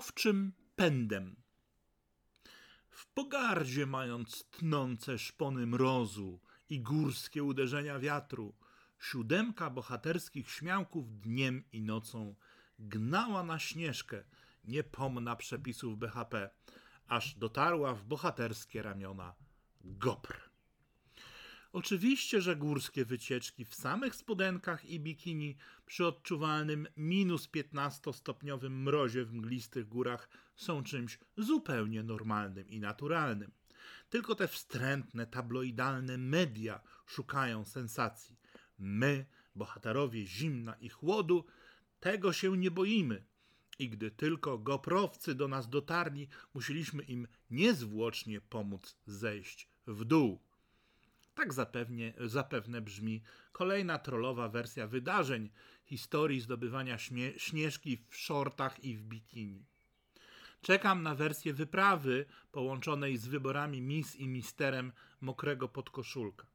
owczym pędem. W pogardzie mając tnące szpony mrozu i górskie uderzenia wiatru, siódemka bohaterskich śmiałków dniem i nocą gnała na śnieżkę, niepomna przepisów BHP, aż dotarła w bohaterskie ramiona Gopr. Oczywiście, że górskie wycieczki w samych spodenkach i bikini przy odczuwalnym minus 15-stopniowym mrozie w mglistych górach są czymś zupełnie normalnym i naturalnym. Tylko te wstrętne, tabloidalne media szukają sensacji. My, bohaterowie zimna i chłodu, tego się nie boimy. I gdy tylko goprowcy do nas dotarli, musieliśmy im niezwłocznie pomóc zejść w dół. Tak zapewnie, zapewne brzmi kolejna trollowa wersja wydarzeń historii zdobywania śmie- śnieżki w shortach i w bikini. Czekam na wersję wyprawy połączonej z wyborami Miss i Misterem mokrego podkoszulka.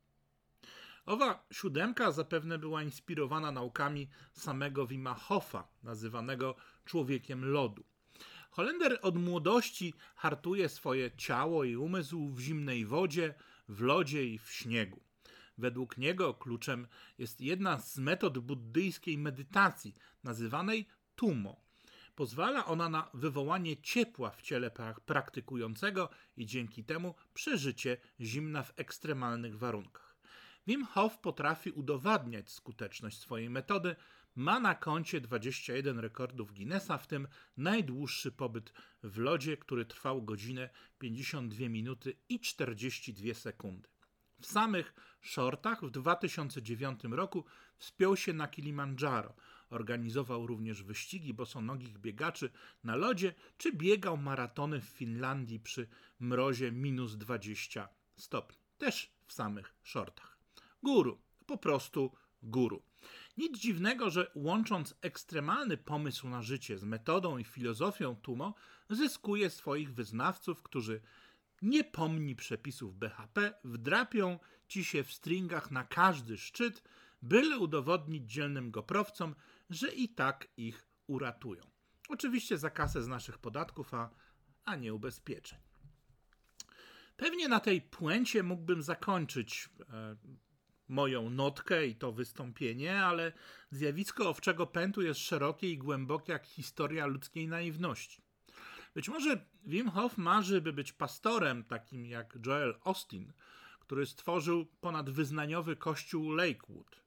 Owa siódemka zapewne była inspirowana naukami samego Wima Hofa, nazywanego człowiekiem lodu. Holender od młodości hartuje swoje ciało i umysł w zimnej wodzie, w lodzie i w śniegu. Według niego kluczem jest jedna z metod buddyjskiej medytacji, nazywanej tumo. Pozwala ona na wywołanie ciepła w ciele praktykującego i dzięki temu przeżycie zimna w ekstremalnych warunkach. Wim Hof potrafi udowadniać skuteczność swojej metody, ma na koncie 21 rekordów Guinnessa, w tym najdłuższy pobyt w lodzie, który trwał godzinę 52 minuty i 42 sekundy. W samych shortach w 2009 roku wspiął się na Kilimandżaro. Organizował również wyścigi bosonogich biegaczy na lodzie, czy biegał maratony w Finlandii przy mrozie minus 20 stopni. Też w samych shortach. Guru, po prostu guru. Nic dziwnego, że łącząc ekstremalny pomysł na życie z metodą i filozofią Tumo, zyskuje swoich wyznawców, którzy nie pomni przepisów BHP, wdrapią ci się w stringach na każdy szczyt, byle udowodnić dzielnym goprowcom, że i tak ich uratują. Oczywiście za kasę z naszych podatków, a, a nie ubezpieczeń. Pewnie na tej puencie mógłbym zakończyć e, moją notkę i to wystąpienie, ale zjawisko owczego pętu jest szerokie i głębokie jak historia ludzkiej naiwności. Być może Wim Hof marzy, by być pastorem takim jak Joel Austin, który stworzył ponad wyznaniowy kościół Lakewood.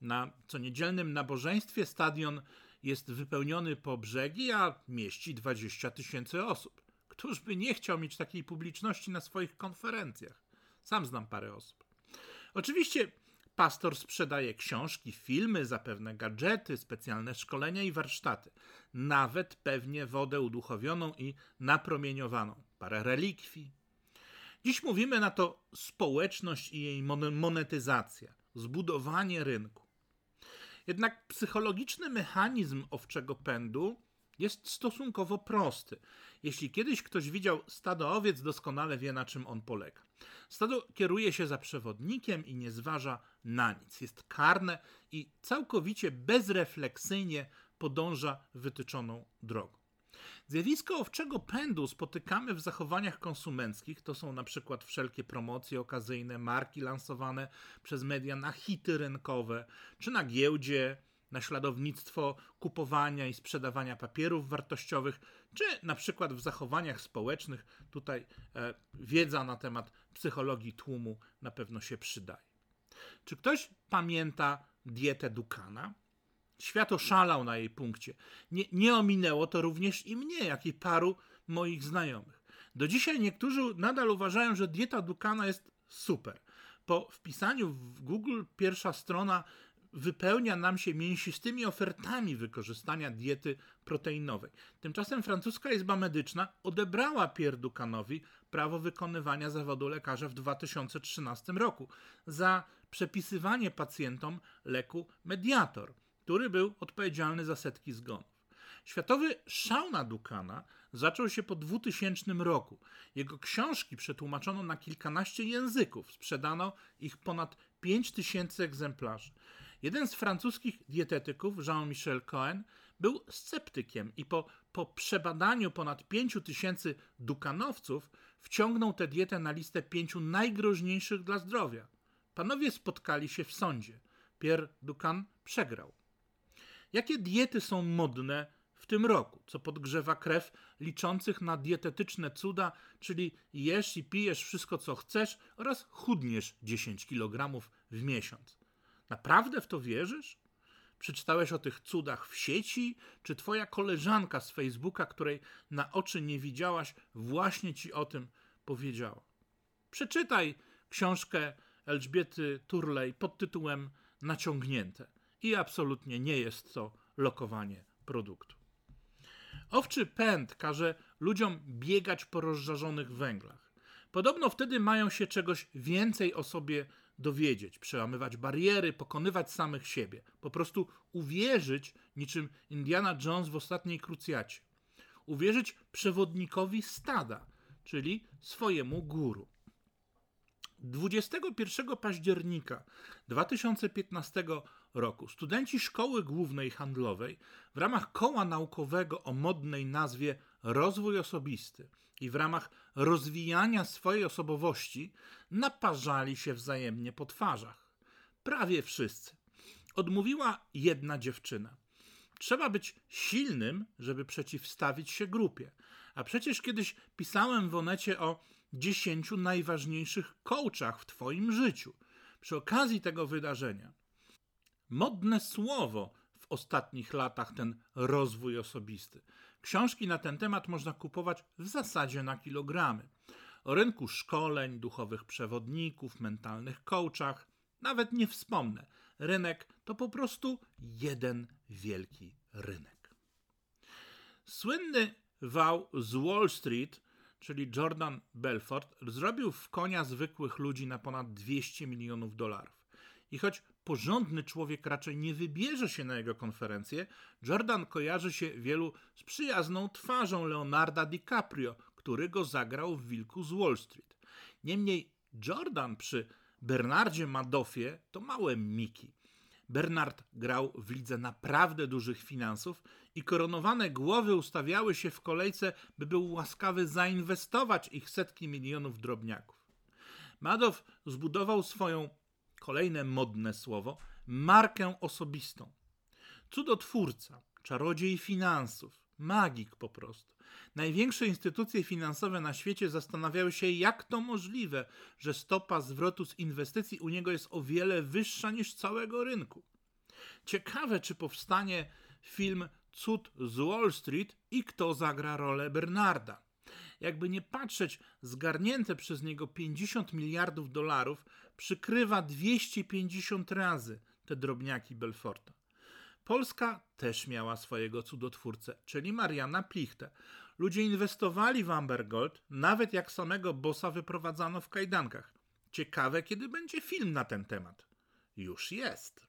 Na co niedzielnym nabożeństwie stadion jest wypełniony po brzegi, a mieści 20 tysięcy osób. Któż by nie chciał mieć takiej publiczności na swoich konferencjach? Sam znam parę osób. Oczywiście pastor sprzedaje książki, filmy, zapewne gadżety, specjalne szkolenia i warsztaty. Nawet pewnie wodę uduchowioną i napromieniowaną, parę relikwii. Dziś mówimy na to społeczność i jej monetyzacja, zbudowanie rynku. Jednak psychologiczny mechanizm owczego pędu jest stosunkowo prosty. Jeśli kiedyś ktoś widział stado owiec, doskonale wie, na czym on polega. Stado kieruje się za przewodnikiem i nie zważa na nic. Jest karne i całkowicie bezrefleksyjnie podąża wytyczoną drogą. Zjawisko owczego pędu spotykamy w zachowaniach konsumenckich. To są na przykład wszelkie promocje okazyjne, marki lansowane przez media na hity rynkowe, czy na giełdzie, naśladownictwo kupowania i sprzedawania papierów wartościowych, czy na przykład w zachowaniach społecznych. Tutaj e, wiedza na temat psychologii tłumu na pewno się przydaje. Czy ktoś pamięta dietę Dukana? Świat oszalał na jej punkcie. Nie, nie ominęło to również i mnie, jak i paru moich znajomych. Do dzisiaj niektórzy nadal uważają, że dieta Dukana jest super. Po wpisaniu w Google pierwsza strona wypełnia nam się mięsistymi ofertami wykorzystania diety proteinowej. Tymczasem francuska Izba Medyczna odebrała Pierre Dukanowi prawo wykonywania zawodu lekarza w 2013 roku za przepisywanie pacjentom leku Mediator, który był odpowiedzialny za setki zgonów. Światowy szał na Dukana zaczął się po 2000 roku. Jego książki przetłumaczono na kilkanaście języków, sprzedano ich ponad 5000 egzemplarzy. Jeden z francuskich dietetyków, Jean-Michel Cohen, był sceptykiem i po, po przebadaniu ponad 5 tysięcy dukanowców wciągnął tę dietę na listę pięciu najgroźniejszych dla zdrowia. Panowie spotkali się w sądzie. Pierre Ducan przegrał. Jakie diety są modne w tym roku, co podgrzewa krew liczących na dietetyczne cuda, czyli jesz i pijesz wszystko co chcesz oraz chudniesz 10 kg w miesiąc. Naprawdę w to wierzysz? Przeczytałeś o tych cudach w sieci? Czy twoja koleżanka z Facebooka, której na oczy nie widziałaś, właśnie ci o tym powiedziała? Przeczytaj książkę Elżbiety Turley pod tytułem Naciągnięte. I absolutnie nie jest to lokowanie produktu. Owczy pęd każe ludziom biegać po rozżarzonych węglach. Podobno wtedy mają się czegoś więcej o sobie dowiedzieć, przełamywać bariery, pokonywać samych siebie. Po prostu uwierzyć, niczym Indiana Jones w ostatniej krucjacie. Uwierzyć przewodnikowi stada, czyli swojemu guru. 21 października 2015 roku studenci Szkoły Głównej Handlowej w ramach koła naukowego o modnej nazwie Rozwój Osobisty i w ramach rozwijania swojej osobowości naparzali się wzajemnie po twarzach. Prawie wszyscy. Odmówiła jedna dziewczyna. Trzeba być silnym, żeby przeciwstawić się grupie. A przecież kiedyś pisałem w Onecie o dziesięciu najważniejszych coachach w Twoim życiu. Przy okazji tego wydarzenia. Modne słowo ostatnich latach ten rozwój osobisty. Książki na ten temat można kupować w zasadzie na kilogramy. O rynku szkoleń, duchowych przewodników, mentalnych coachach nawet nie wspomnę. Rynek to po prostu jeden wielki rynek. Słynny wał z Wall Street, czyli Jordan Belfort, zrobił w konia zwykłych ludzi na ponad 200 milionów dolarów. I choć porządny człowiek raczej nie wybierze się na jego konferencję, Jordan kojarzy się wielu z przyjazną twarzą Leonarda DiCaprio, który go zagrał w Wilku z Wall Street. Niemniej Jordan przy Bernardzie Madoffie to małe Miki. Bernard grał w lidze naprawdę dużych finansów i koronowane głowy ustawiały się w kolejce, by był łaskawy zainwestować ich setki milionów drobniaków. Madoff zbudował swoją kolejne modne słowo, markę osobistą. Cudotwórca, czarodziej finansów, magik po prostu. Największe instytucje finansowe na świecie zastanawiały się, jak to możliwe, że stopa zwrotu z inwestycji u niego jest o wiele wyższa niż całego rynku. Ciekawe, czy powstanie film Cud z Wall Street i kto zagra rolę Bernarda. Jakby nie patrzeć, zgarnięte przez niego 50 miliardów dolarów przykrywa 250 razy te drobniaki Belforta. Polska też miała swojego cudotwórcę, czyli Mariana Plichtę. Ludzie inwestowali w Ambergold, nawet jak samego bossa wyprowadzano w kajdankach. Ciekawe, kiedy będzie film na ten temat. Już jest.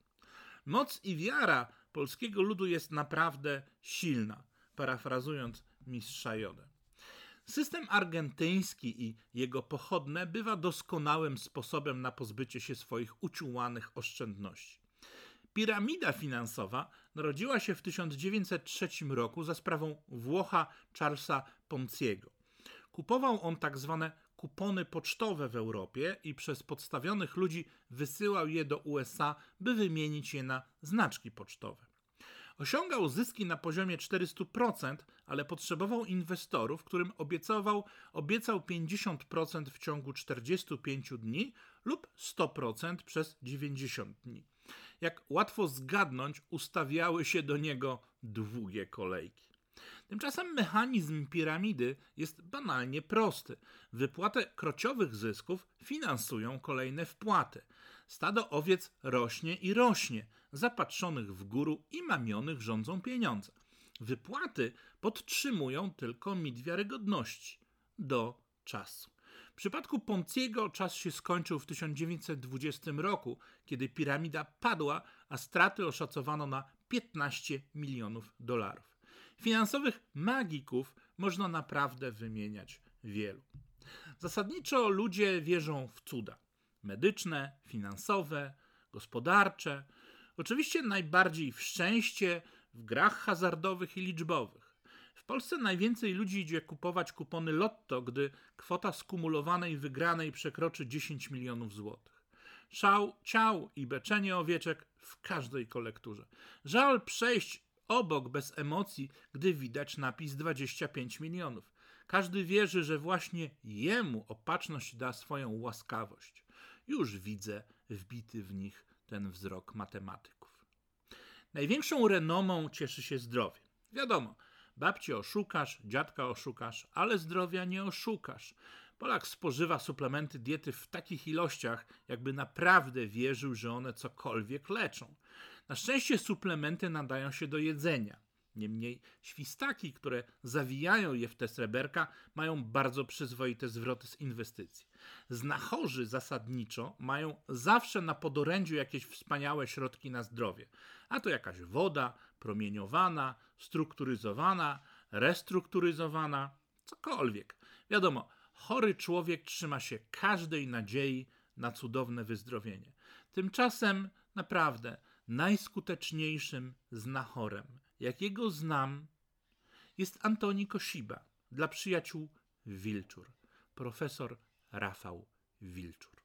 Moc i wiara polskiego ludu jest naprawdę silna, parafrazując mistrza Jodę. System argentyński i jego pochodne bywa doskonałym sposobem na pozbycie się swoich uciułanych oszczędności. Piramida finansowa narodziła się w 1903 roku za sprawą Włocha Charlesa Ponciego. Kupował on tak zwane kupony pocztowe w Europie i przez podstawionych ludzi wysyłał je do USA, by wymienić je na znaczki pocztowe. Osiągał zyski na poziomie 400%, ale potrzebował inwestorów, którym obiecował, obiecał 50% w ciągu 45 dni lub 100% przez 90 dni. Jak łatwo zgadnąć, ustawiały się do niego długie kolejki. Tymczasem mechanizm piramidy jest banalnie prosty. Wypłatę krociowych zysków finansują kolejne wpłaty. Stado owiec rośnie i rośnie, zapatrzonych w góru i mamionych rządzą pieniądze. Wypłaty podtrzymują tylko mit wiarygodności do czasu. W przypadku Ponciego czas się skończył w 1920 roku, kiedy piramida padła, a straty oszacowano na 15 milionów dolarów. Finansowych magików można naprawdę wymieniać wielu. Zasadniczo ludzie wierzą w cuda medyczne, finansowe, gospodarcze, Oczywiście najbardziej w szczęście w grach hazardowych i liczbowych. W Polsce najwięcej ludzi idzie kupować kupony lotto, gdy kwota skumulowanej wygranej przekroczy 10 milionów złotych. Szał, ciał i beczenie owieczek w każdej kolekturze. Żal przejść obok bez emocji, gdy widać napis 25 milionów. Każdy wierzy, że właśnie jemu opatrzność da swoją łaskawość. Już widzę wbity w nich ten wzrok matematyków. Największą renomą cieszy się zdrowie. Wiadomo, babci oszukasz, dziadka oszukasz, ale zdrowia nie oszukasz. Polak spożywa suplementy diety w takich ilościach, jakby naprawdę wierzył, że one cokolwiek leczą. Na szczęście suplementy nadają się do jedzenia. Niemniej świstaki, które zawijają je w te sreberka, mają bardzo przyzwoite zwroty z inwestycji. Znachorzy zasadniczo mają zawsze na podorędziu jakieś wspaniałe środki na zdrowie. A to jakaś woda promieniowana, strukturyzowana, restrukturyzowana, cokolwiek. Wiadomo, chory człowiek trzyma się każdej nadziei na cudowne wyzdrowienie. Tymczasem naprawdę najskuteczniejszym znachorem, jakiego znam, jest Antoni Kosiba, dla przyjaciół Wilczur, profesor Rafał Wilczur.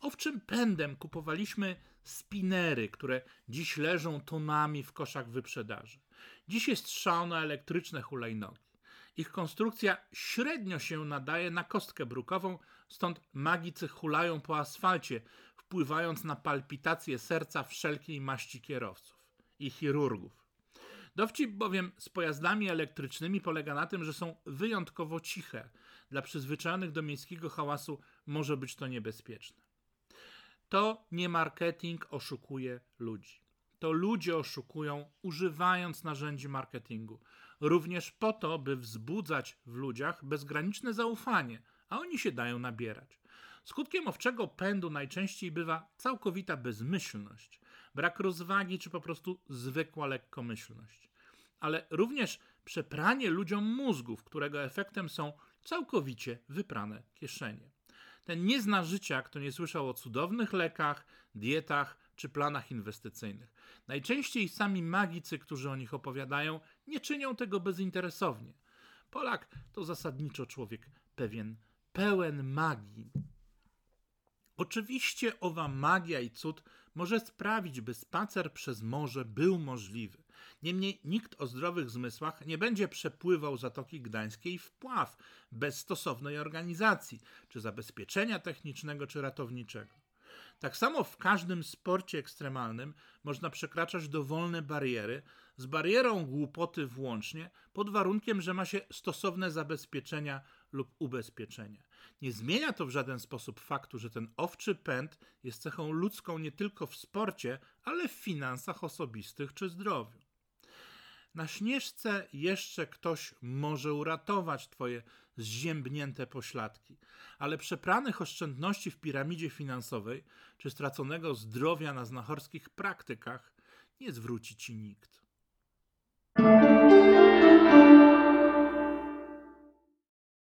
Owczym pędem kupowaliśmy spinery, które dziś leżą tonami w koszach wyprzedaży. Dziś jest szał na elektryczne hulajnogi. Ich konstrukcja średnio się nadaje na kostkę brukową, stąd magicy hulają po asfalcie, wpływając na palpitacje serca wszelkiej maści kierowców i chirurgów. Dowcip bowiem z pojazdami elektrycznymi polega na tym, że są wyjątkowo ciche. Dla przyzwyczajonych do miejskiego hałasu może być to niebezpieczne. To nie marketing oszukuje ludzi. To ludzie oszukują, używając narzędzi marketingu. Również po to, by wzbudzać w ludziach bezgraniczne zaufanie, a oni się dają nabierać. Skutkiem owczego pędu najczęściej bywa całkowita bezmyślność, brak rozwagi czy po prostu zwykła lekkomyślność. Ale również przepranie ludziom mózgów, którego efektem są całkowicie wyprane kieszenie. Ten nie zna życia, kto nie słyszał o cudownych lekach, dietach czy planach inwestycyjnych. Najczęściej sami magicy, którzy o nich opowiadają, nie czynią tego bezinteresownie. Polak to zasadniczo człowiek pewien, pełen magii. Oczywiście owa magia i cud może sprawić, by spacer przez morze był możliwy. Niemniej nikt o zdrowych zmysłach nie będzie przepływał Zatoki Gdańskiej w pław bez stosownej organizacji, czy zabezpieczenia technicznego, czy ratowniczego. Tak samo w każdym sporcie ekstremalnym można przekraczać dowolne bariery, z barierą głupoty włącznie, pod warunkiem, że ma się stosowne zabezpieczenia lub ubezpieczenia. Nie zmienia to w żaden sposób faktu, że ten owczy pęd jest cechą ludzką nie tylko w sporcie, ale w finansach osobistych czy zdrowiu. Na śnieżce jeszcze ktoś może uratować twoje zziębnięte pośladki, ale przepranych oszczędności w piramidzie finansowej czy straconego zdrowia na znachorskich praktykach nie zwróci ci nikt.